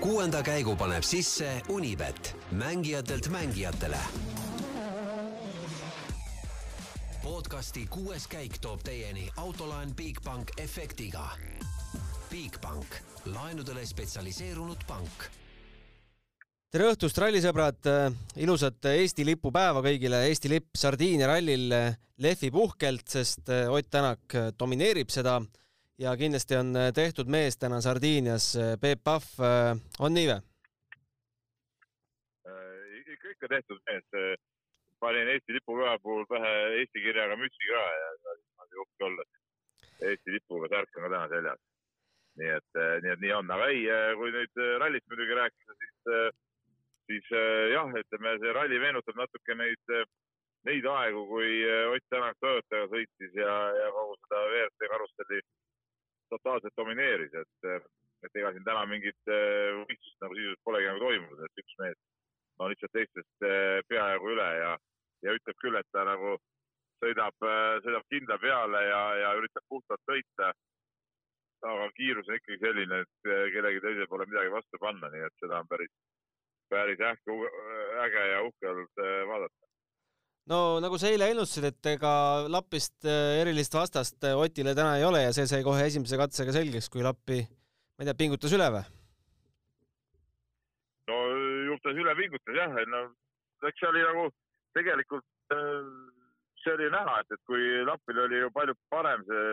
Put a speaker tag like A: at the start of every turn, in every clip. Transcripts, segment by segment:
A: kuuenda käigu paneb sisse Unibet, mängijatelt mängijatele. podcasti kuues käik toob teieni autolaen Bigbank efektiga. Bigbank, laenudele spetsialiseerunud pank
B: tere õhtust, rallisõbrad, ilusat Eesti lipu päeva kõigile, Eesti lipp Sardiinia rallil lehvib uhkelt, sest Ott Tänak domineerib seda ja kindlasti on tehtud mees täna Sardiinias, Peep Pahv, on nii või?
C: ikka, ikka tehtud mees, panin Eesti lipupäeva puhul pähe Eesti kirjaga mütsi ka ja niimoodi uhke olla. Eesti lipuga särk on ka täna seljas. nii et, nii et nii on, aga ei, kui nüüd rallist muidugi rääkida, siis siis jah, ütleme see ralli meenutab natuke neid, neid aegu, kui Ott Tänak Toyotaga sõitis ja, ja kogu seda WRC karusselli totaalselt domineeris, et, et ega siin täna mingit võistlust nagu sisuliselt polegi nagu toimunud, et üks mees on lihtsalt teistest peajagu üle ja, ja ütleb küll, et ta nagu sõidab, sõidab kindla peale ja, ja üritab puhtalt sõita. aga kiirus on ikkagi selline, et kellegi teisel pole midagi vastu panna, nii et seda on päris päris ähke, äge ja uhke olnud vaadata.
B: No nagu sa eile ennustasid, et ega Lapist erilist vastast Otile täna ei ole ja see sai kohe esimese katsega selgeks, kui Lappi, ma ei tea, pingutas üle või?
C: no juhtus üle pingutas jah, et no eks see oli nagu tegelikult see oli näha, et, et kui Lapil oli ju palju parem see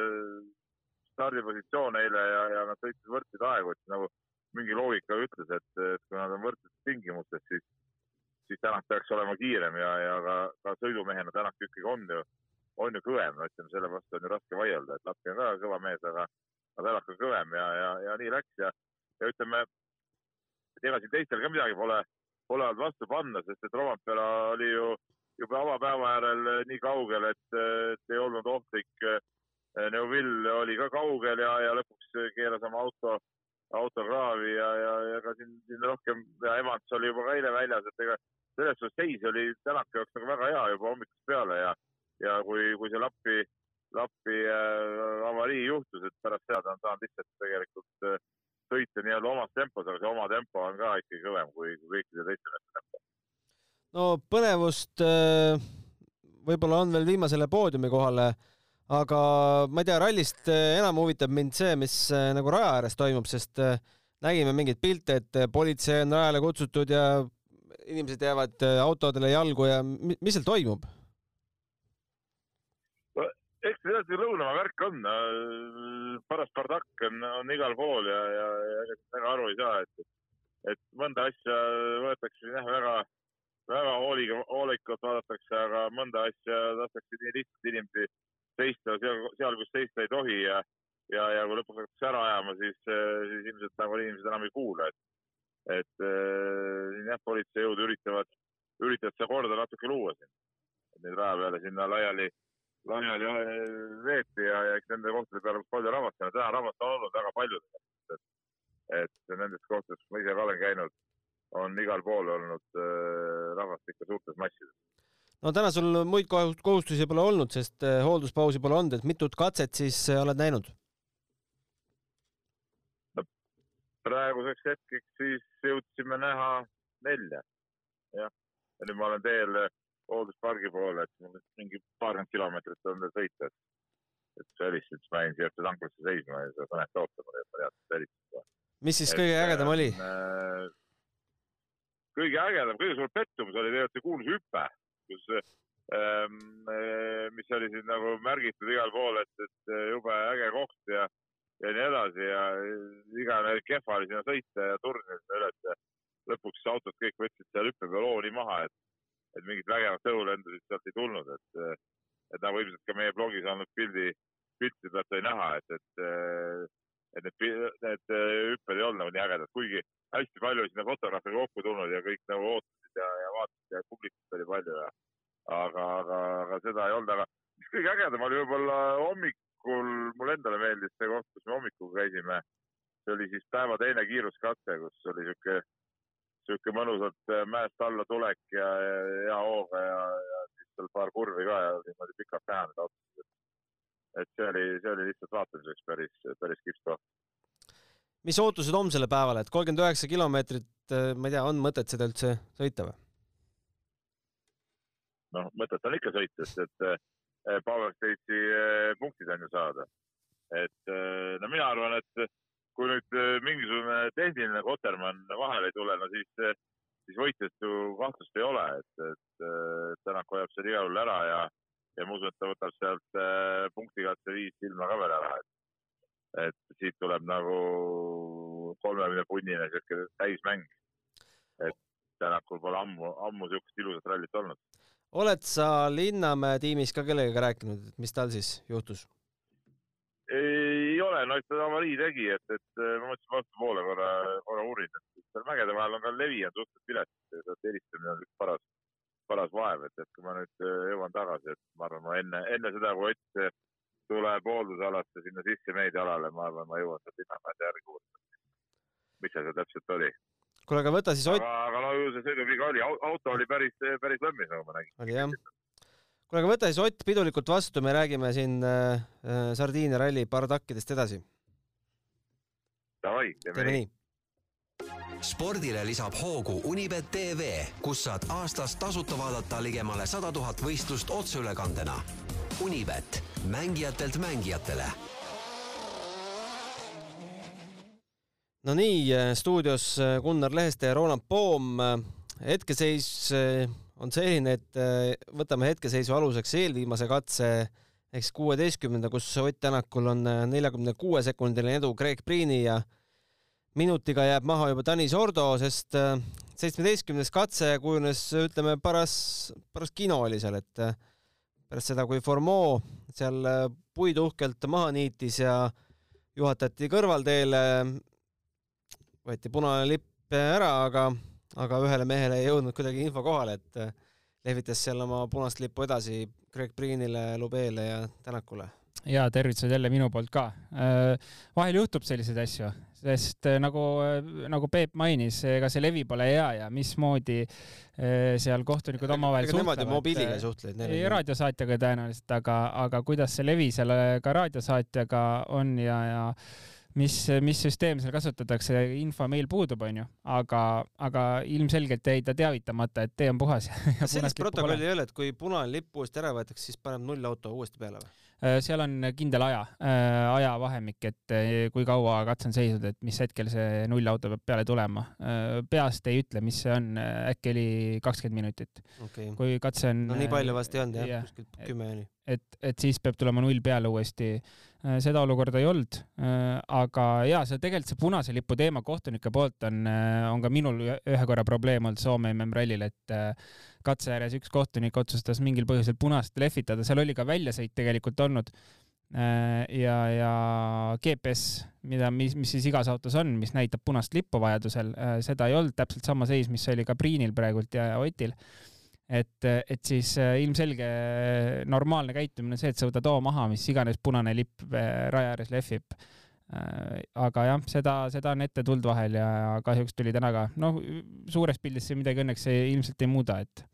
C: stardipositsioon eile ja, ja nad sõitsid võrdseid aegu, et nagu mingi loogika ütles, et kui nad on võrdsetes tingimustes, siis, siis Tänak peaks olema kiirem ja, ja ka, ka sõidumehena Tänak ikkagi on ju, on ju kõvem, no ütleme, selle vastu on ju raske vaielda, et Lappi on ka kõva mees, aga, aga Tänak on kõvem ja, ja, ja nii läks ja, ja ütleme, et ega siin teistel ka midagi pole, pole olnud vastu panna, sest et Rompera oli ju juba avapäeva äärel nii kaugel, et, et ei olnud ohtlik. Neuville oli ka kaugel ja, ja lõpuks keeras oma auto autokraavi ja, ja, ja ka siin, siin rohkem ja Evans oli juba ka eile väljas, et ega selles suhtes seis oli Tänaku jaoks nagu väga hea juba hommikust peale ja, ja kui, kui see Lappi, Lappi äh, avarii juhtus, et pärast seda ta on saanud lihtsalt tegelikult äh, sõita nii-öelda omas tempos, aga see oma tempo on ka ikkagi kõvem kui, kui kõikide teiste meeste tempo.
B: no põnevust äh, võib-olla on veel viimasele poodiumi kohale aga ma ei tea, rallist enam huvitab mind see, mis nagu raja ääres toimub, sest nägime mingeid pilte, et politsei on rajale kutsutud ja inimesed jäävad autodele jalgu ja mis seal toimub?
C: no eks see see lõunamaa värk on, paras bardakk on, on igal pool ja, ja, ja väga aru ei saa, et, et mõnda asja võetakse jah, väga, väga hooliga, hoolikalt vaadatakse, aga mõnda asja lastakse nii lihtsalt inimesi seista seal, seal, kus seista ei tohi ja, ja, ja kui lõpuks hakatakse ära ajama, siis, siis ilmselt nagu inimesed enam ei kuula, et, et siin jah, politseijõud üritavad, üritavad seda korda natuke luua siin. Neid raja peale sinna laiali, laiali veeti ja, ja eks nende kohtade peale, palju rahvast. Täna rahvast on olnud väga palju et, et nendes kohtades, kus ma ise ka olen käinud, on igal pool olnud äh, rahvast ikka suurtes massides
B: no täna sul muid kohustusi pole olnud, sest hoolduspausi pole olnud, et mitut katset siis oled näinud?
C: no praeguseks hetkeks siis jõudsime näha nelja, jah. ja nüüd ma olen teel hoolduspargi poole, et mul mingi paarkümmend kilomeetrit on veel sõita, et et siis ma jäin siia tanklasse seisma ja seda kõnet ootama, et ma teadsin, et sa helistasid.
B: mis siis et, kõige ägedam oli
C: äh,? kõige ägedam, kõige suurem pettumus oli tegelikult see kuulus hüpe kus ähm,, mis oli siin nagu märgitud igal pool, et, et jube äge koht ja, ja nii edasi ja igane kehva oli sinna sõita ja turnida sinna üles lõpuks autod kõik võtsid seal hüppe peal hooni maha, et, et mingit vägevat õhulendusid sealt ei tulnud, et, et nagu ilmselt ka meie blogis olnud pildi, pilti pealt sai näha, et, et, et need, need hüpped ei olnud nagu nii ägedad, kuigi hästi palju sinna fotograafe kokku tulnud ja kõik nagu ootasid ja, ja vaatasid ja publikut oli palju ja aga, aga, aga seda ei olnud, aga mis kõige ägedam oli võib-olla hommikul, mulle endale meeldis see koht, kus me hommikul käisime. see oli siis päeva teine kiiruskatse, kus oli sihuke, sihuke mõnusalt mäest alla tulek ja hea hooga ja, ja siis seal paar kurvi ka ja niimoodi pikalt näha neid autosid. et see oli, see oli lihtsalt vaatamiseks päris, päris kihvt koht
B: mis ootused homsele päevale, et kolmkümmend üheksa kilomeetrit, ma ei tea, on mõtet seda üldse sõita või?
C: noh, mõtet on ikka sõita, sest et äh, Power Stage'i äh, punktid on ju saada. et äh, no mina arvan, et kui nüüd mingisugune tehniline kotermann vahele ei tule, no siis, siis võitjast ju kahtlust ei ole, et, et Tänak hoiab selle igal juhul ära ja, ja ma usun, et ta võtab sealt punktikatse viis silma ka veel ära, et, et siit tuleb nagu kolmekümne punnine sihuke täismäng. et Tänakul pole ammu, ammu niisugust ilusat rallit olnud
B: oled sa Linnamäe tiimis ka kellegagi rääkinud, et mis tal siis juhtus?
C: ei ole, no eks ta avarii tegi, et, et ma mõtlesin vastupoole korra, korra uurin, et seal mägede vahel on ka levi on suhteliselt vilets, helistamine on üks paras, paras vaev, et, et kui ma nüüd jõuan tagasi, et ma arvan, ma enne, enne seda, kui Ott tuleb hooldusalasse sinna sisse meediaalale, ma arvan, ma jõuan sealt Linnamäed järgi uurida. mis see seal täpselt oli
B: kuule, aga võta siis Ott.
C: aga, aga no ju see sõiduviga oli, auto oli päris, päris lõmmis, nagu ma nägin.
B: oli jah. kuule, aga võta siis Ott pidulikult vastu, me räägime siin äh, äh Sardiinia ralli pardakkidest edasi.
C: Davai, teeme nii,
A: nii spordile lisab hoogu Unibet tv, kus saad aastas tasuta vaadata ligemale sada tuhat võistlust otseülekandena. Unibet, mängijatelt mängijatele.
B: No nii, äh, stuudios äh, Gunnar Leheste ja Roland Poom. Äh, hetkeseis on selline, et võtame hetkeseisu aluseks eelviimase katse. Ehk siis kuueteistkümnenda, kus Ott Tänakul on neljakümne kuue sekundiline edu Craig Priini ja minutiga jääb maha juba Tanis Ordo, sest seitsmeteistkümnes katse kujunes, ütleme, paras, paras kino oli seal, et pärast seda, kui Formeau seal puid uhkelt maha niitis ja juhatati kõrvalteele, võeti punane lipp ära, aga, aga ühele mehele ei jõudnud kuidagi info kohale, et äh, lehvitas seal oma punast lippu edasi Greg Priinile, Lubeele ja Tänakule.
D: ja tervitused jälle minu poolt ka. Äh, vahel juhtub selliseid asju, sest äh, nagu, nagu Peep mainis, ega see levi pole hea ja mismoodi seal kohtunikud omavahel
B: suhtlevad. Nemad ju mobiiliga ei suhtle.
D: ei, raadiosaatjaga tõenäoliselt, aga, aga kuidas see levi seal ka raadiosaatjaga on ja, ja mis, mis süsteem seal kasutatakse, info meil puudub, onju, aga, aga ilmselgelt jäi ta teavitamata, et tee on puhas
B: sellist protokolli ei ole, et kui punane lipp uuesti ära võetakse, siis paneb nullauto uuesti peale või?
D: Äh, seal on kindel aja, äh, ajavahemik, et äh, kui kaua katse on seisnud, et mis hetkel see nullauto peab peale tulema. peast ei ütle, mis see on, äkki oli kakskümmend minutit
B: okay..
D: kui katse on.
B: no nii palju vast ei olnud jah yeah., kuskil kümme oli.
D: et, et siis peab tulema null peale uuesti seda olukorda ei olnud, aga ja see tegelikult see punase lipu teema kohtunike poolt on, on ka minul ühe korra probleem olnud Soome MM-rallil, et katse ääres üks kohtunik otsustas mingil põhjusel punast lehvitada, seal oli ka väljasõit tegelikult olnud. ja, ja GPS, mida, mis, mis siis igas autos on, mis näitab punast lippu vajadusel, seda ei olnud, täpselt sama seis, mis oli ka Priinil praegult ja Otil et, et siis äh, ilmselge normaalne käitumine on see, et sa võtad hoo maha, mis iganes punane lipp äh, raja ääres lehvib. Äh, aga jah, seda, seda on ette tulnud vahel ja kahjuks tuli täna ka. noh, suures pildis see midagi õnneks ei, ilmselt ei muuda, et,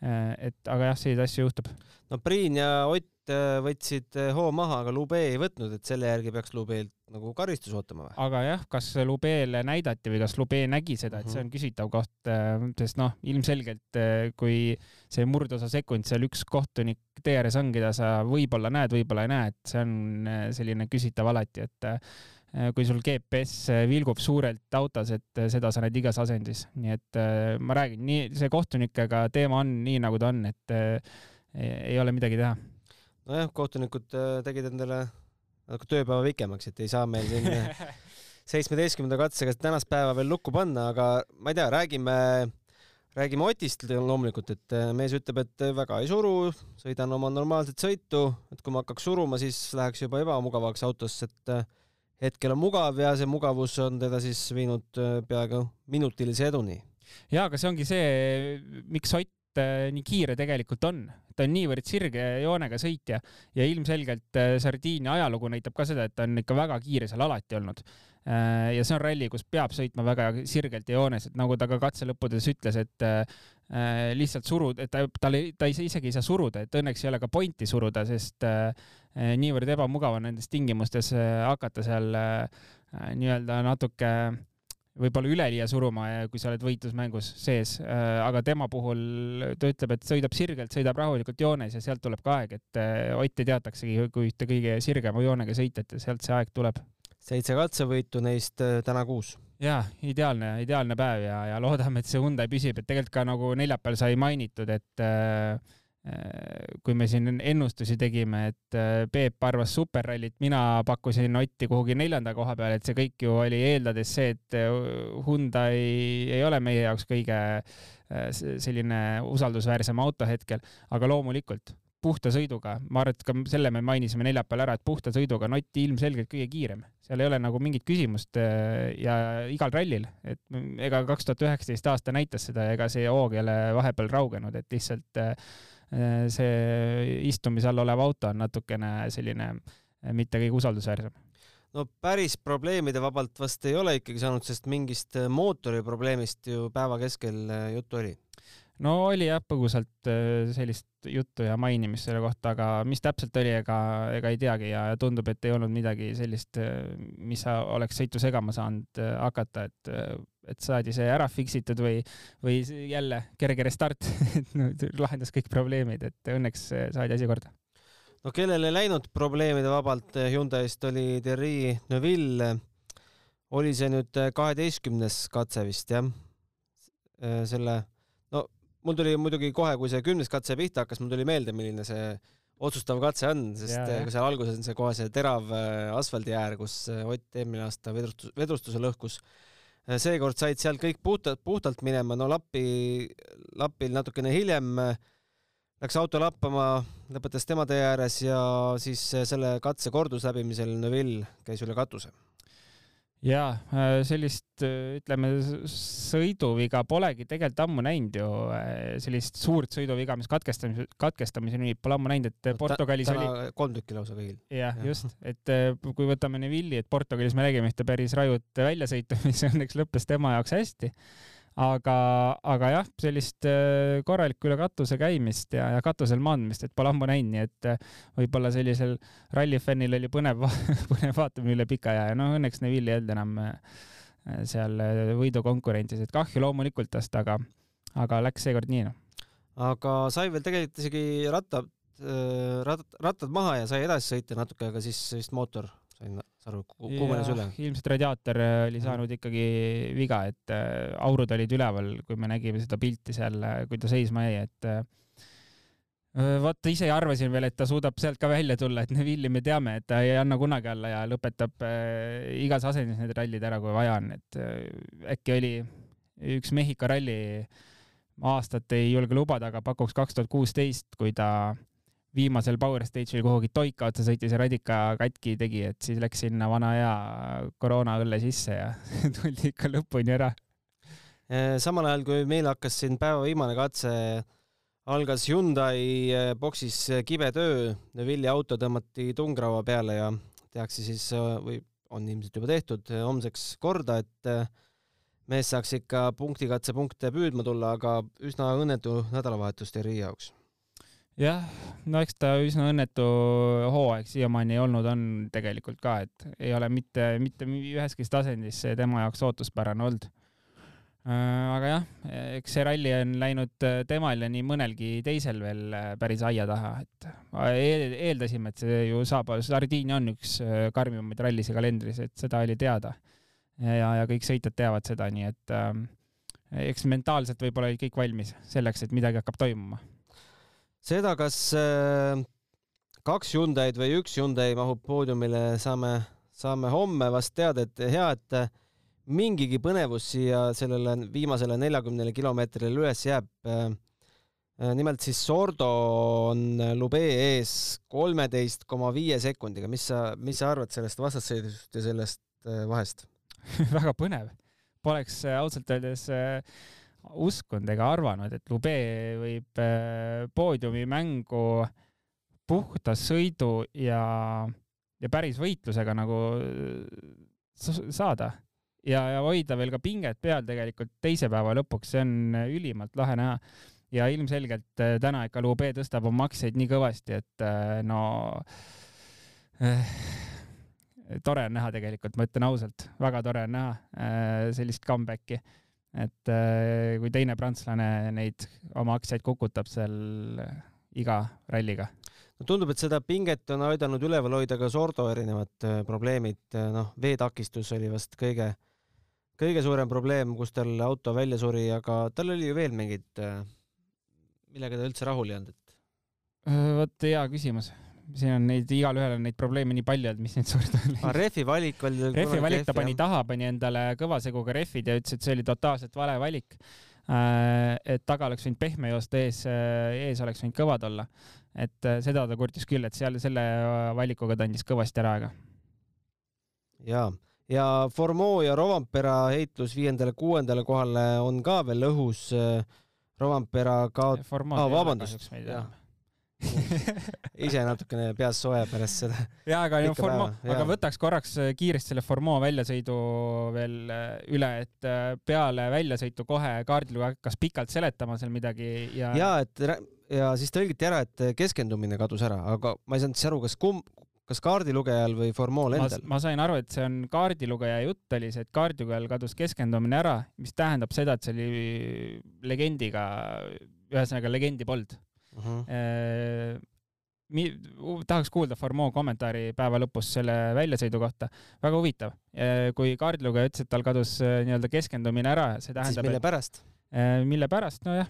D: et aga jah, selliseid asju juhtub.
B: no Priin ja Ott võtsid hoo maha, aga Lube ei võtnud, et selle järgi peaks Lubeilt nagu karistus ootama või?
D: aga jah, kas Lubeele näidati või kas Lube nägi seda, et see on mhm. küsitav koht, äh, sest noh, ilmselgelt äh, kui see murdosa sekund seal üks kohtunik tee ääres on, keda sa võib-olla näed, võib-olla ei näe, et see on äh, selline küsitav alati, et kui sul GPS vilgub suurelt autos, et seda sa näed igas asendis, nii et ma räägin, nii see kohtunikega teema on nii, nagu ta on, et ei ole midagi teha.
B: nojah, kohtunikud tegid endale natuke tööpäeva pikemaks, et ei saa meil siin seitsmeteistkümnenda katsega tänast päeva veel lukku panna, aga ma ei tea, räägime, räägime Otist loomulikult, et äh, mees ütleb, et väga ei suru, sõidan oma normaalset sõitu, et kui ma hakkaks suruma, siis läheks juba ebamugavaks autos, et äh, hetkel on mugav ja see mugavus on teda siis viinud äh, peaaegu minutilise eduni.
D: ja, aga see ongi see, miks Ott nii kiire tegelikult on, ta on niivõrd sirge joonega sõitja ja ilmselgelt äh, Sardiinia ajalugu näitab ka seda, et ta on ikka väga kiire seal alati olnud. Äh, ja see on ralli, kus peab sõitma väga sirgelt ja joones, et nagu ta ka katse lõppudes ütles, et äh, lihtsalt surud, et ta, tal ei, ta ise isegi ei saa suruda, et õnneks ei ole ka pointi suruda, sest niivõrd ebamugav on nendes tingimustes hakata seal nii-öelda natuke võib-olla üleliia suruma, kui sa oled võitlusmängus sees, aga tema puhul ta ütleb, et sõidab sirgelt, sõidab rahulikult joones ja sealt tuleb ka aeg, et Otti teataksegi kui ühte kõige sirgema joonega sõitjat ja sealt see aeg tuleb.
B: seitse katsevõitu, neist täna kuus.
D: Jaa, ideaalne, ideaalne päev ja, ja loodame, et see Hyundai püsib, et tegelikult ka nagu neljapäeval sai mainitud, et äh, kui me siin ennustusi tegime, et äh, Peep arvas superrallit, mina pakkusin Otti kuhugi neljanda koha peale, et see kõik ju oli eeldades see, et äh, Hyundai ei ole meie jaoks kõige äh, selline usaldusväärsem auto hetkel, aga loomulikult puhta sõiduga, ma arvan, et ka selle me mainisime neljapäeval ära, et puhta sõiduga on Ott ilmselgelt kõige kiirem, seal ei ole nagu mingit küsimust äh, ja igal rallil, et ega kaks tuhat üheksateist aasta näitas seda, ega see hoog ei ole vahepeal raugenud, et lihtsalt äh, see istumise all olev auto on natukene selline äh, mitte kõige usaldusväärsem.
B: No päris probleemide vabalt vast ei ole ikkagi saanud, sest mingist mootori probleemist ju päeva keskel juttu oli.
D: No oli jah, põgusalt äh, sellist juttu ja mainimist selle kohta, aga mis täpselt oli, ega, ega ei teagi ja tundub, et ei olnud midagi sellist, äh, mis oleks sõitu segama saanud äh, hakata, et, et saadi see ära fix itud või, või jälle kerge restart no, lahendas kõik probleemid, et õnneks saadi asi korda.
B: no kellel ei läinud probleemide vabalt Hyundai'st oli Thierry Neuville. oli see nüüd kaheteistkümnes katse vist jah? selle mul tuli muidugi kohe, kui see kümnes katse pihta hakkas, mul tuli meelde, milline see otsustav katse on, sest ja, ja. seal alguses on see kohe see terav äh, asfaldiäär, kus äh, Ott eelmine aasta vedrustus, vedrustuse lõhkus. Äh, seekord said seal kõik puhtalt, puhtalt minema, no Lappi, Lapil natukene hiljem läks auto lappama, lõpetas tema tee ääres ja siis selle katse kordusläbimisel Neville käis üle katuse
D: jaa, äh, sellist äh, ütleme sõiduviga polegi tegelikult ammu näinud ju, äh, sellist suurt sõiduviga, mis katkestamise, katkestamiseni viib, pole ammu näinud, et Portugalis
B: oli. kolm tükki lausa kõigil.
D: jah ja., just, et kui võtame Neville'i, et Portugalis me nägime ühte päris rajut väljasõitu, mis õnneks lõppes tema jaoks hästi aga, aga jah, sellist äh, korralikku üle katuse käimist ja, ja katusel maandumist, et pole ammu näinud, nii et äh, võib-olla sellisel rallifännil oli põnev, põnev vaatamine üle pika aja ja no õnneks Neville ei olnud enam äh, seal võidukonkurentsis, et kahju loomulikult tast, aga, aga läks seekord nii noh.
B: aga sai veel tegelikult isegi rattad, rattad, rattad maha ja sai edasi sõita natuke, aga siis vist mootor sain aru, kuumenes üle?
D: ilmselt radiaator äh, oli saanud ikkagi viga, et äh, aurud olid üleval, kui me nägime seda pilti seal, äh, kui ta seisma jäi, et vaata, ise arvasin veel, et ta suudab sealt ka välja tulla, et Neville'i me teame, et ta ei anna kunagi alla ja lõpetab igas asendis need rallid ära, kui vaja on, et äkki oli üks Mehhiko ralli, aastat ei julge lubada, aga pakuks kaks tuhat kuusteist, kui ta äh, viimasel Power Stage'il kuhugi toika otsa sõitis ja radika katki tegi, et siis läks sinna vana hea koroona õlle sisse ja tuldi ikka lõpuni ära.
B: samal ajal, kui meil hakkas siin päeva viimane katse, algas Hyundai eh, boksis kibe töö, Neville'i auto tõmmati tungraua peale ja tehakse siis või on ilmselt juba tehtud eh, homseks korda, et mees saaks ikka punktikatse punkte püüdma tulla, aga üsna õnnetu nädalavahetus Terri jaoks
D: jah, no eks ta üsna õnnetu hooaeg siiamaani olnud on tegelikult ka, et ei ole mitte, mitte üheski asendis see tema jaoks ootuspärane olnud. Äh, aga jah, eks see ralli on läinud äh, temal ja nii mõnelgi teisel veel äh, päris aia taha, et eeldasime, et see ju saab, Sardiinia on üks karmimaid rallisid kalendris, et seda oli teada. ja, ja kõik sõitjad teavad seda, nii et äh, eks mentaalselt võib-olla olid kõik valmis selleks, et midagi hakkab toimuma
B: seda, kas äh, kaks Hyundai'd või üks Hyundai mahub poodiumile, saame, saame homme vast teada, et hea, et äh, mingigi põnevus siia sellele viimasele neljakümnele kilomeetrile üles jääb. Äh, nimelt siis Sordo on Lube ees kolmeteist koma viie sekundiga. mis sa, mis sa arvad sellest vastassõidust ja sellest vahest
D: väga põnev. Poleks ausalt öeldes äh, uskunud ega arvanud, et Lube võib äh, poodiumimängu puhta sõidu ja, ja päris võitlusega nagu äh, saada ja, ja hoida veel ka pinget peal tegelikult teise päeva lõpuks, see on ülimalt lahe näha. ja ilmselgelt äh, täna ikka Lube tõstab oma makseid nii kõvasti, et no tore on näha tegelikult, ma ütlen ausalt, väga tore on näha äh, sellist comeback'i. Et äh, kui teine prantslane neid oma aktsiaid kukutab seal iga ralliga.
B: no tundub, et seda pinget on aidanud üleval hoida ka Sordo erinevad äh, probleemid, noh, veetakistus oli vast kõige, kõige suurem probleem, kus tal auto välja suri, aga tal oli ju veel mingeid, millega ta üldse rahul ei olnud, et
D: vot hea küsimus siin on neid, igalühel on neid probleeme nii palju, et mis neid on.
B: aga refi valik oli.
D: refi valik ta pani taha, pani endale kõva seguga refid ja ütles, et see oli totaalselt vale valik. Äh, et taga oleks võinud pehme joosta, ees, äh, ees oleks võinud kõvad olla. et äh, seda ta kurtis küll, et seal selle valikuga ta andis kõvasti ära aega.
B: ja, ja Formeau ja Rovampera heitlus viiendale-kuuendale kohale on ka veel õhus. Rovampera kaot-,
D: ah,
B: vabandust, jah ise natukene peas soe pärast seda.
D: ja, aga, Formo, aga võtaks korraks äh, kiiresti selle Formo väljasõidu veel äh, üle, et äh, peale väljasõitu kohe kaardilugeja hakkas pikalt seletama seal midagi ja.
B: ja et ja siis tõlgiti ära, et keskendumine kadus ära, aga ma ei saanud siis aru, kas kumb, kas kaardilugejal või Formol endal?
D: ma sain aru, et see on kaardilugeja jutt oli see, et kaardilugejal kadus keskendumine ära, mis tähendab seda, et see oli legendiga, ühesõnaga legendi polnud uh. -huh. Mi, tahaks kuulda Formeau kommentaari päeva lõpus selle väljasõidu kohta. väga huvitav. kui kaardilugeja ütles, et tal kadus äh, nii-öelda keskendumine ära, see tähendab.
B: mille pärast?
D: mille pärast, nojah,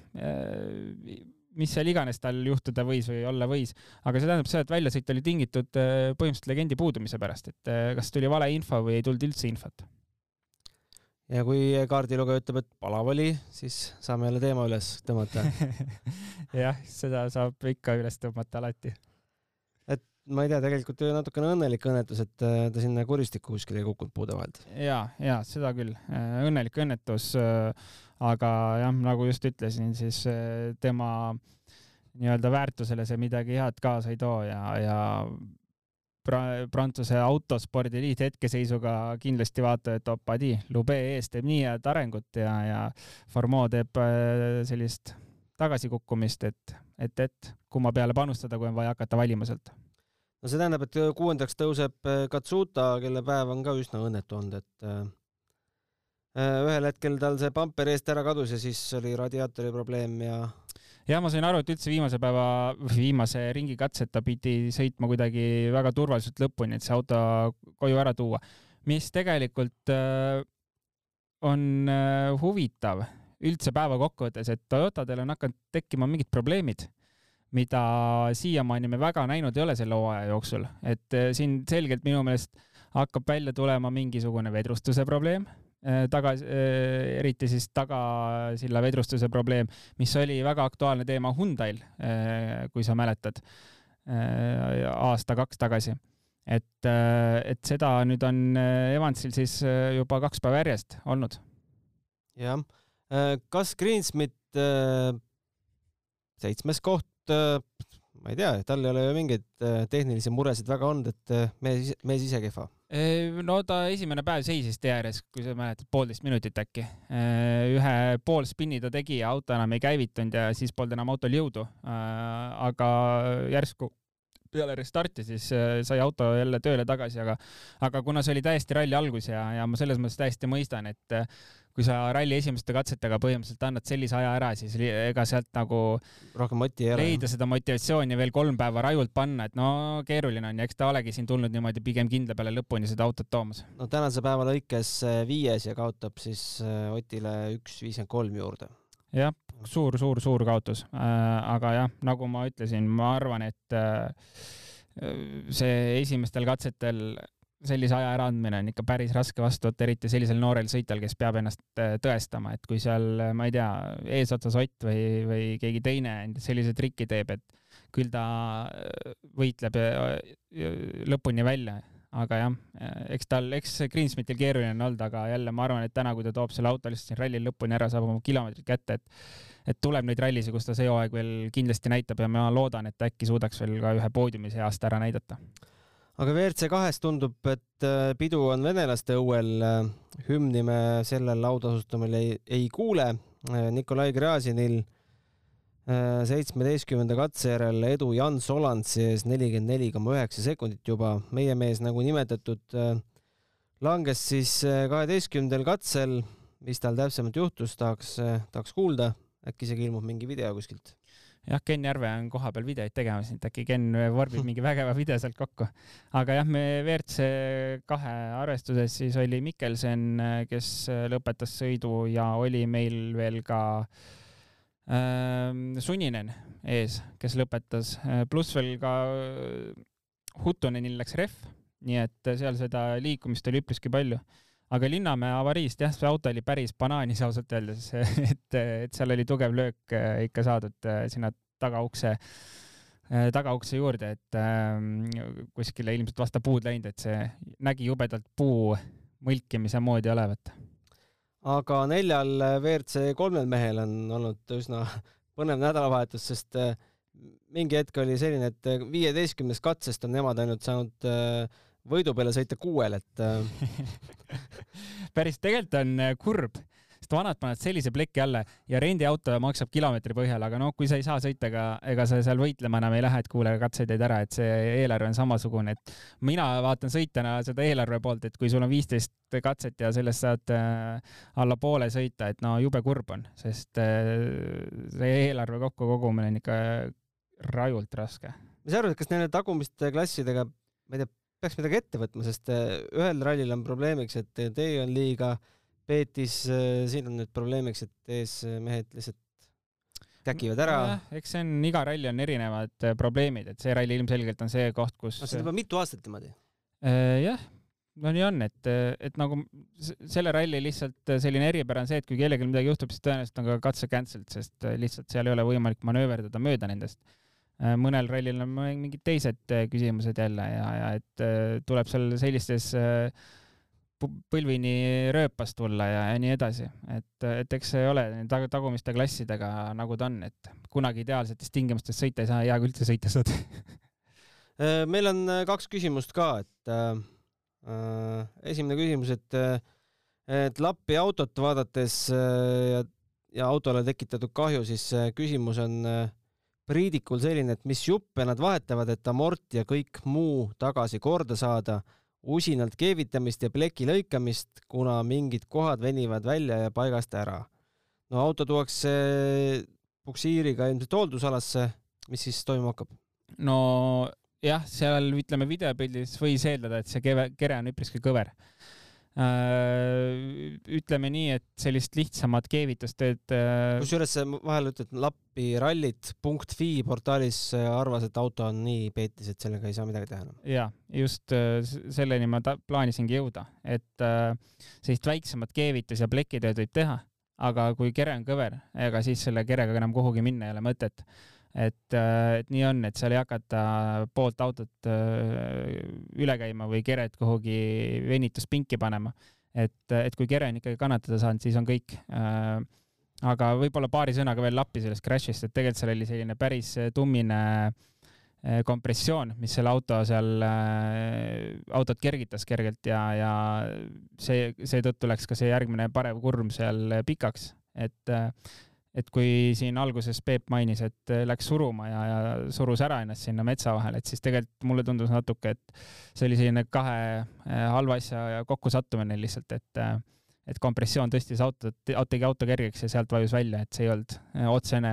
D: mis seal iganes tal juhtuda võis või olla võis, aga see tähendab seda, et väljasõit oli tingitud äh, põhimõtteliselt legendi puudumise pärast, et kas tuli valeinfo või ei tulnud üldse infot
B: ja kui kaardilugeja ütleb, et palav oli, siis saame jälle teema üles tõmmata
D: jah, seda saab ikka üles tõmmata alati.
B: et ma ei tea, tegelikult natukene õnnelik õnnetus, et äh, ta sinna kuristikku kuskile ei kukkunud puude vahelt.
D: ja, ja seda küll, äh, õnnelik õnnetus. Äh, aga jah, nagu just ütlesin, siis tema nii-öelda väärtusele see midagi head kaasa ei too ja, ja pra-, Prantsuse autospordi liit hetkeseisuga kindlasti vaatab, et opadi, Lube ees teeb nii head arengut ja, ja Formeau teeb äh, sellist tagasikukkumist, et, et, et kumma peale panustada, kui on vaja hakata valima sealt.
B: no see tähendab, et kuuendaks tõuseb äh, Katsuta, kelle päev on ka üsna õnnetu olnud, et äh, ühel hetkel tal see pamper eest ära kadus ja siis oli radiaatori probleem ja
D: ja ma sain aru, et üldse viimase päeva, viimase ringi katset ta pidi sõitma kuidagi väga turvaliselt lõpuni, et see auto koju ära tuua, mis tegelikult äh, on äh, huvitav üldse päeva kokkuvõttes, et Toyotadel on hakanud tekkima mingid probleemid, mida siiamaani me väga näinud ei ole selle hooaja jooksul, et äh, siin selgelt minu meelest hakkab välja tulema mingisugune vedrustuse probleem tagasi, äh, eriti siis tagasilla vedrustuse probleem, mis oli väga aktuaalne teema Hyundai'l, äh, kui sa mäletad, aasta-kaks tagasi. et, et seda nüüd on Evansil siis juba kaks päeva järjest olnud.
B: jah, kas Greensmit seitsmes koht, ma ei tea, tal ei ole ju mingeid tehnilisi muresid väga olnud, et mees, mees ise kehva
D: no ta esimene päev seisis tee ääres, kui sa mäletad, poolteist minutit äkki. ühe pool spinni ta tegi ja auto enam ei käivitunud ja siis polnud enam autol jõudu. aga järsku peale restarti siis sai auto jälle tööle tagasi, aga, aga kuna see oli täiesti ralli algus ja, ja ma selles mõttes täiesti mõistan, et kui sa ralli esimeste katsetega põhimõtteliselt annad sellise aja ära, siis ega sealt nagu
B: rohkem moti ei ole.
D: leida seda motivatsiooni veel kolm päeva rajult panna, et no keeruline on ja eks ta olegi siin tulnud niimoodi pigem kindla peale lõpuni seda autot toomas.
B: no tänase päeva lõikes äh, viies ja kaotab siis äh, Otile üks viiskümmend kolm juurde.
D: Jah, suur, suur, suur kaotus äh,. aga jah, nagu ma ütlesin, ma arvan, et äh, see esimestel katsetel sellise aja äraandmine on ikka päris raske vastu võtta, eriti sellisel noorel sõitjal, kes peab ennast äh, tõestama, et kui seal, ma ei tea, eesotsas Ott või, või keegi teine sellise triki teeb, et küll ta äh, võitleb äh, lõpuni välja, aga jah, eks tal, eks Greensmitil keeruline on olnud, aga jälle ma arvan, et täna, kui ta toob selle auto lihtsalt siin rallil lõpuni ära, saab oma kilomeetrid kätte, et et tuleb neid rallisid, kus ta see hooaeg veel kindlasti näitab ja ma loodan, et äkki suudaks veel ka ühe poodiumi see aasta ära näidata
B: aga WRC kahes tundub, et äh, pidu on venelaste õuel. Hümni me sellel autasustamisel ei, ei kuule. Nikolai Gräzinil seitsmeteistkümnenda katse järel edu Jan Solandsi ees nelikümmend neli koma üheksa sekundit juba. meie mees, nagu nimetatud, langes siis kaheteistkümnendal katsel. mis tal täpsemalt juhtus, tahaks, tahaks kuulda. äkki isegi ilmub mingi video kuskilt
D: jah, Ken Järve on kohapeal videoid tegemas, et äkki Ken vorbib mingi vägeva video sealt kokku. aga jah, me WRC kahe arvestuses siis oli Mikkelsen, kes lõpetas sõidu ja oli meil veel ka äh, Sunninen ees, kes lõpetas, pluss veel ka Huttonenil läks rehv, nii et seal seda liikumist oli üpriski palju aga Linnamäe avariist jah, see auto oli päris banaanis ausalt öeldes, et, et seal oli tugev löök äh, ikka saadud äh, sinna tagaukse, äh, tagaukse juurde, et äh, kuskile ilmselt vastu puud läinud, et see nägi jubedalt puu mõlkimise moodi olevat.
B: Aga neljal WRC kolmel mehel on olnud üsna põnev nädalavahetus, sest mingi hetk oli selline, et viieteistkümnest katsest on nemad ainult saanud võidu peale sõita kuuel, et
D: päris tegelikult on äh, kurb, sest vanad panevad sellise pleki alla ja rendiauto maksab kilomeetri põhjal, aga noh, kui sa ei saa sõita, ega, ega sa seal võitlema enam ei lähe, et kuule, katseid teed ära, et see eelarve on samasugune, et mina vaatan sõitjana seda eelarve poolt, et kui sul on viisteist katset ja sellest saad äh, alla poole sõita, et no jube kurb on, sest äh, see eelarve kokkukogumine on ikka rajult raske.
B: mis sa arvad, kas nende tagumiste klassidega, ma ei tea, peaks midagi ette võtma, sest äh, ühel rallil on probleemiks, et tee on liiga peetis, äh, siin on nüüd probleemiks, et ees mehed lihtsalt käkivad ära.
D: eks see on, iga ralli on erinevad äh, probleemid, et see ralli ilmselgelt on see koht, kus
B: no see on juba mitu aastat niimoodi.
D: jah, no nii on, et, et nagu selle ralli lihtsalt selline eripära on see, et kui kellelgi midagi juhtub, siis tõenäoliselt on ka katse cancelled, sest lihtsalt seal ei ole võimalik manööverdada mööda nendest Äh, mõnel rallil on mingid teised äh, küsimused jälle ja, ja et äh, tuleb seal sellistes põlvini rööpas tulla ja, ja nii edasi, et, et eks see ole tag tagumiste klassidega nagu ta on, et kunagi ideaalsetes tingimustes sõita ei saa, hea kui üldse sõita saad.
B: Meil on kaks küsimust ka, et äh, esimene küsimus, et, et Lappi autot vaadates ja, ja autole tekitatud kahju, siis küsimus on äh, Priidikul selline, et mis juppe nad vahetavad, et amort ja kõik muu tagasi korda saada, usinalt keevitamist ja pleki lõikamist, kuna mingid kohad venivad välja ja paigast ära. no auto tuuakse puksiiriga ilmselt hooldusalasse, mis siis toimuma hakkab?
D: no jah, seal ütleme videopildis võis eeldada, et see keve, kere on üpriski kõver ütleme nii, et sellist lihtsamat keevitustööd.
B: Äh, kusjuures vahel ütled Lappi rallit punkt fi portaalis äh, arvas, et auto on nii peetis, et sellega ei saa midagi teha enam.
D: ja just selleni ma plaanisingi jõuda, et sellist väiksemat keevitus ja plekitööd võib teha, aga kui kere on kõver, ega siis selle kerega enam kuhugi minna ei ole mõtet et, äh, et nii on, et seal ei hakata poolt autot äh, üle käima või keret kuhugi venituspinki panema. et, et kui kere on ikkagi kannatada saanud, siis on kõik. Äh, aga võib-olla paari sõnaga veel lappi sellest crash'ist, et tegelikult seal oli selline päris tummine kompressioon, mis selle auto seal, autot kergitas kergelt ja, ja see, seetõttu läks ka see järgmine parev kurm seal pikaks, et et kui siin alguses Peep mainis, et äh, läks suruma ja, ja surus ära ennast sinna metsa vahele, et siis tegelikult mulle tundus natuke, et see oli selline kahe äh, halva asja kokkusattumine lihtsalt, et äh, et kompressioon tõstis autot, tegi auto kergeks ja sealt vajus välja, et see ei olnud otsene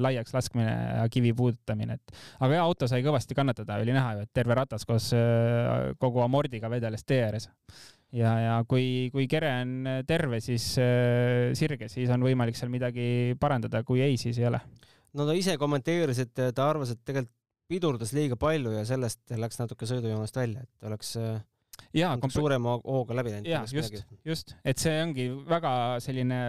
D: laiaks laskmine ja kivi puudutamine, et aga jaa, auto sai kõvasti kannatada, oli näha ju, et terve ratas koos kogu amordiga vedeles tee ääres ja, ja kui, kui kere on terve, siis äh, sirge, siis on võimalik seal midagi parandada, kui ei, siis ei ole.
B: no ta ise kommenteeris, et ta arvas, et tegelikult pidurdas liiga palju ja sellest läks natuke sõidujoonest välja, et oleks äh, ja, suurema hooga läbi läinud.
D: jaa, just, just, et see ongi väga selline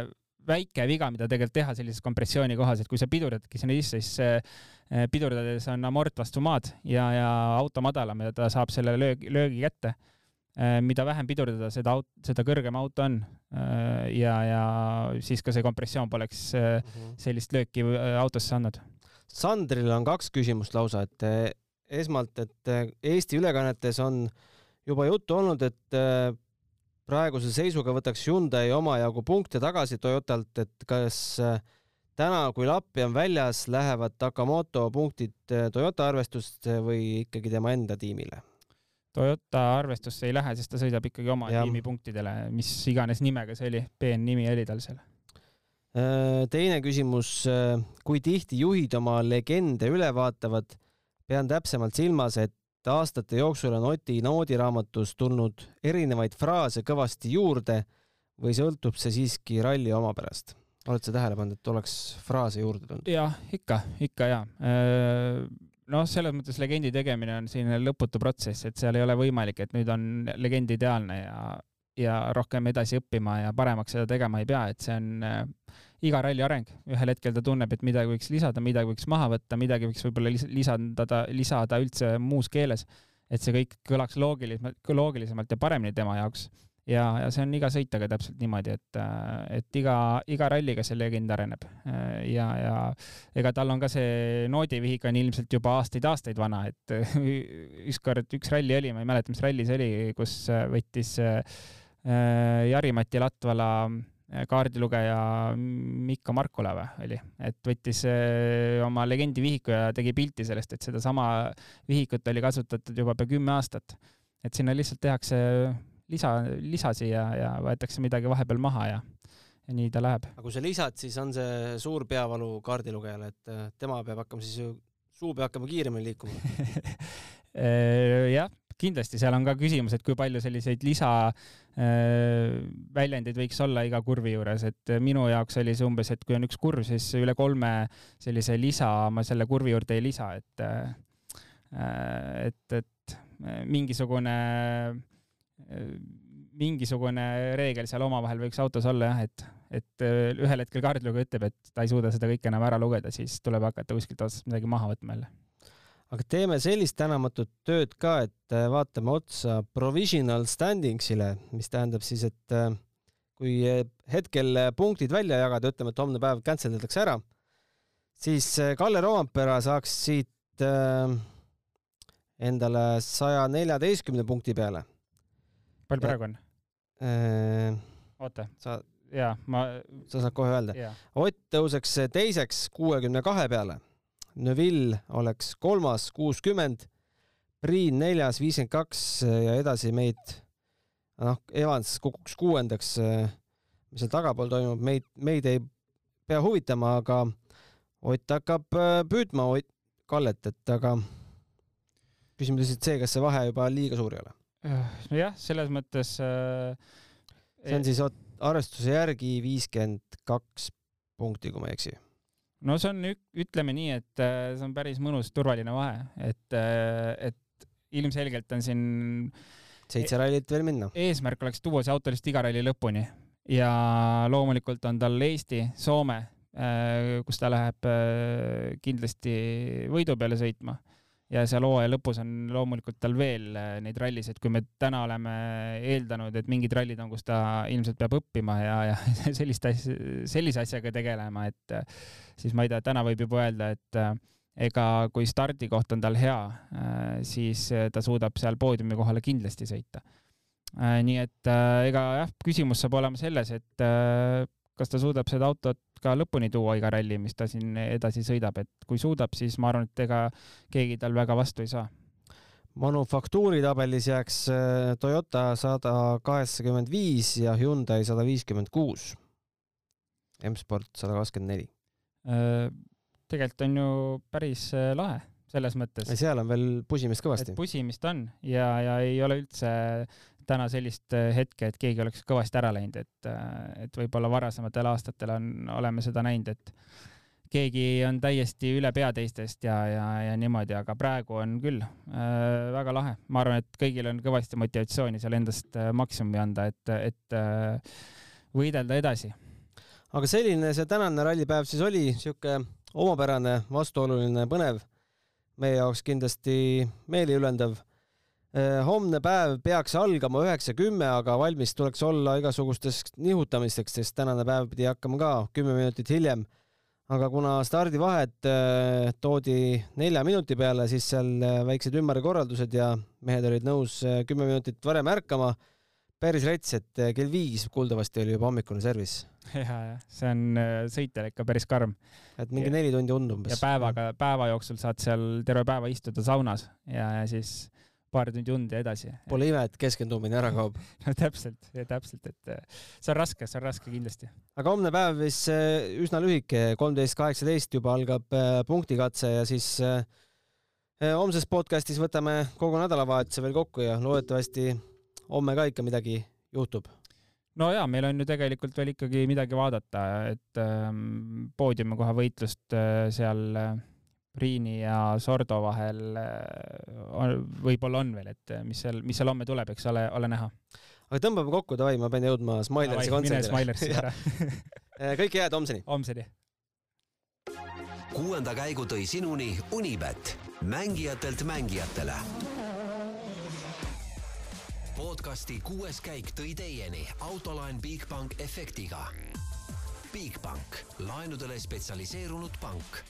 D: väike viga, mida tegelikult teha sellises kompressiooni kohas, et kui sa pidurdadki sinna sisse, siis äh, pidurdades on amort vastu maad ja, ja auto madalam ja ta saab selle löögi, löögi kätte Äh, mida vähem pidurdada, seda aut-, seda kõrgem auto on. Äh, ja, ja siis ka see kompressioon poleks äh, mhm. sellist lööki autosse andnud.
B: Sandril on kaks küsimust lausa, et esmalt, et Eesti ülekannetes on juba juttu olnud, et praeguse seisuga võtaks Hyundai omajagu punkte tagasi Toyotalt, et kas täna, kui Lappi on väljas, lähevad Takamoto punktid Toyota arvestusse või ikkagi tema enda tiimile?
D: Toyota arvestusse ei lähe, sest ta sõidab ikkagi oma ja. tiimi punktidele, mis iganes nimega see oli, peen-nimi oli tal seal.
B: teine küsimus, kui tihti juhid oma legende üle vaatavad? pean täpsemalt silmas, et aastate jooksul on Oti noodiraamatus tulnud erinevaid fraase kõvasti juurde või sõltub see siiski ralli omapärast? oled sa tähele pannud, et oleks fraase juurde tulnud?
D: jah, ikka, ikka ja. Noh, selles mõttes legendi tegemine on selline lõputu protsess, et seal ei ole võimalik, et nüüd on legend ideaalne ja, ja rohkem edasi õppima ja paremaks seda tegema ei pea, et see on äh, iga ralli areng. ühel hetkel ta tunneb, et midagi võiks lisada, midagi võiks maha võtta, midagi võiks võib-olla lisada, lisada üldse muus keeles, et see kõik kõlaks loogilisemalt, loogilisemalt ja paremini tema jaoks ja, ja see on iga sõitjaga täpselt niimoodi, et, et iga, iga ralliga see legend areneb ja, ja ega tal on ka see noodivihik on ilmselt juba aastaid-aastaid vana, et ükskord üks ralli oli, ma ei mäleta, mis ralli see oli, kus võttis äh, Jari-Mati Latvala kaardilugeja Mikko Markula või oli, et võttis oma legendi vihiku ja tegi pilti sellest, et sedasama vihikut oli kasutatud juba pea kümme aastat. et sinna lihtsalt tehakse lisa, lisa siia ja võetakse midagi vahepeal maha ja, ja nii ta läheb.
B: aga kui sa lisad, siis on see suur peavalu kaardilugejale, et äh, tema peab hakkama siis ju, suu peab hakkama kiiremini liikuma
D: äh, jah, kindlasti seal on ka küsimus, et kui palju selliseid lisa äh, võiks olla iga kurvi juures, et minu jaoks oli see umbes, et kui on üks kurv, siis üle kolme sellise lisa ma selle kurvi juurde ei lisa, et et, et mingisugune mingisugune reegel seal omavahel võiks autos olla jah, et, et äh, ühel hetkel kaardilugeja ütleb, et ta ei suuda seda kõike enam ära lugeda, siis tuleb hakata kuskilt otsast midagi maha võtma jälle.
B: aga teeme sellist tänamatut tööd ka, et äh, vaatame otsa provisional standings'ile, mis tähendab siis, et äh, kui hetkel punktid välja jagada, ütleme, et homne päev cancel itakse ära, siis Kalle Roompere saaks siit endale saja neljateistkümne punkti peale
D: palju praegu on?
B: Äh,
D: oota.
B: sa,
D: jaa, ma.
B: sa saad kohe öelda. Ott tõuseks teiseks kuuekümne kahe peale. Neville oleks kolmas kuuskümmend, Priin neljas viiskümmend kaks ja edasi meid, noh, Evans kukuks kuuendaks. mis seal tagapool toimub, meid, meid ei pea huvitama, aga Ott hakkab äh, püüdma Ott Kallet, et aga küsimus lihtsalt see, kas see vahe juba liiga suur ei ole
D: jah, selles mõttes äh,.
B: see on siis arvestuse järgi viiskümmend kaks punkti, kui ma ei eksi.
D: no see on, ütleme nii, et äh, see on päris mõnus turvaline vahe, et äh,, et ilmselgelt on siin
B: seitse rallit veel minna.
D: eesmärk oleks tuua see auto lihtsalt iga ralli lõpuni ja loomulikult on tal Eesti, Soome, äh, kus ta läheb äh, kindlasti võidu peale sõitma ja seal hooaja lõpus on loomulikult tal veel äh, neid rallisid, kui me täna oleme eeldanud, et mingid rallid on, kus ta ilmselt peab õppima ja, ja sellist asja, sellise asjaga tegelema, et äh, siis ma ei tea, täna võib juba öelda, et äh, ega kui stardikoht on tal hea, siis ta suudab seal poodiumi kohale kindlasti sõita. nii et ega jah, küsimus saab olema selles, et kas ta suudab seda autot ka lõpuni tuua iga ralli, mis ta siin edasi sõidab, et kui suudab, siis ma arvan, et ega keegi tal väga vastu ei saa.
B: manufaktuuri tabelis jääks äh, Toyota sada kaheksakümmend viis ja Hyundai sada viiskümmend kuus. M-Sport sada kakskümmend neli.
D: Äh, tegelikult on ju päris äh, lahe selles mõttes.
B: seal on veel pusimist kõvasti.
D: pusimist on ja, ja ei ole üldse täna sellist äh, hetke, et keegi oleks kõvasti ära läinud, et, äh, et võib-olla varasematel aastatel on, oleme seda näinud, et keegi on täiesti üle pea teistest ja, ja, ja niimoodi, aga praegu on küll äh, väga lahe. ma arvan, et kõigil on kõvasti motivatsiooni seal endast äh, maksimumi anda, et, et äh, võidelda edasi.
B: aga selline see tänane rallipäev siis oli, sihuke omapärane, vastuoluline, põnev, meie jaoks kindlasti meeliülendav homne päev peaks algama üheksa kümme, aga valmis tuleks olla igasugusteks nihutamisteks, sest tänane päev pidi hakkama ka kümme minutit hiljem. aga kuna stardivahed eh, toodi nelja minuti peale, siis seal eh, väiksed ümberkorraldused ja mehed olid nõus kümme minutit varem ärkama. päris rets, et kell viis kuuldavasti oli juba hommikune servis.
D: ja, jah, see on äh, sõitjal ikka päris karm.
B: et mingi neli tundi und umbes.
D: ja päevaga, päeva jooksul saad seal terve päeva istuda saunas ja, ja siis paar tundi und ja edasi.
B: Pole ime, et keskendumine ära kaob.
D: no täpselt, täpselt, et äh, see on raske, see on raske kindlasti.
B: aga homne päev vist üsna lühike, kolmteist, kaheksateist juba algab punktikatse ja siis homses podcastis võtame kogu nädalavahetuse veel kokku ja loodetavasti homme ka ikka midagi juhtub
D: no ja meil on ju tegelikult veel ikkagi midagi vaadata, et ähm, poodiumikoha võitlust äh, seal äh, Priini ja Sordo vahel äh, võib-olla on veel, et mis seal, mis seal homme tuleb, eks ole, ole näha.
B: aga tõmbame kokku, davai, ma pean jõudma Smilersi kontserdile.
D: Smilersi ära
B: kõike head homseni.
D: homseni.
A: kuuenda käigu tõi sinuni Unibet, mängijatelt mängijatele podcasti kuues käik tõi teieni autolaen Bigbank efektiga. Bigbank, laenudele spetsialiseerunud pank